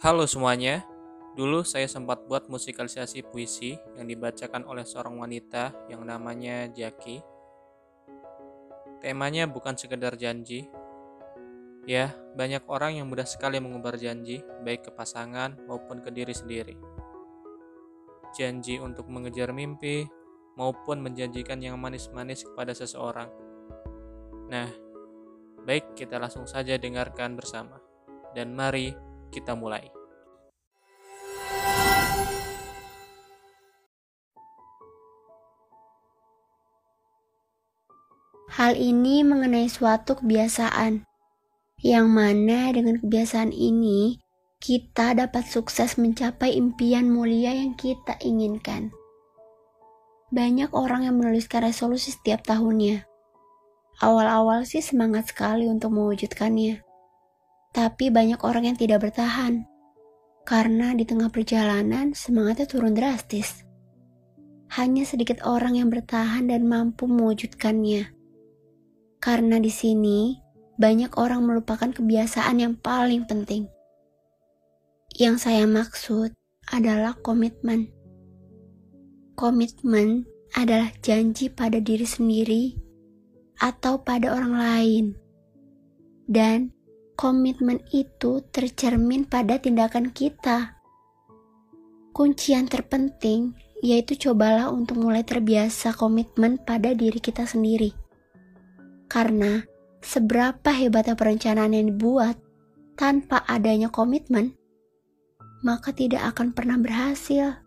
Halo semuanya, dulu saya sempat buat musikalisasi puisi yang dibacakan oleh seorang wanita yang namanya Jaki. Temanya bukan sekedar janji. Ya, banyak orang yang mudah sekali mengubar janji, baik ke pasangan maupun ke diri sendiri. Janji untuk mengejar mimpi, maupun menjanjikan yang manis-manis kepada seseorang. Nah, baik kita langsung saja dengarkan bersama. Dan mari kita mulai. Hal ini mengenai suatu kebiasaan, yang mana dengan kebiasaan ini kita dapat sukses mencapai impian mulia yang kita inginkan. Banyak orang yang menuliskan resolusi setiap tahunnya. Awal-awal sih semangat sekali untuk mewujudkannya. Tapi banyak orang yang tidak bertahan. Karena di tengah perjalanan semangatnya turun drastis. Hanya sedikit orang yang bertahan dan mampu mewujudkannya. Karena di sini banyak orang melupakan kebiasaan yang paling penting. Yang saya maksud adalah komitmen. Komitmen adalah janji pada diri sendiri atau pada orang lain. Dan komitmen itu tercermin pada tindakan kita. Kunci yang terpenting yaitu cobalah untuk mulai terbiasa komitmen pada diri kita sendiri. Karena seberapa hebatnya perencanaan yang dibuat tanpa adanya komitmen, maka tidak akan pernah berhasil.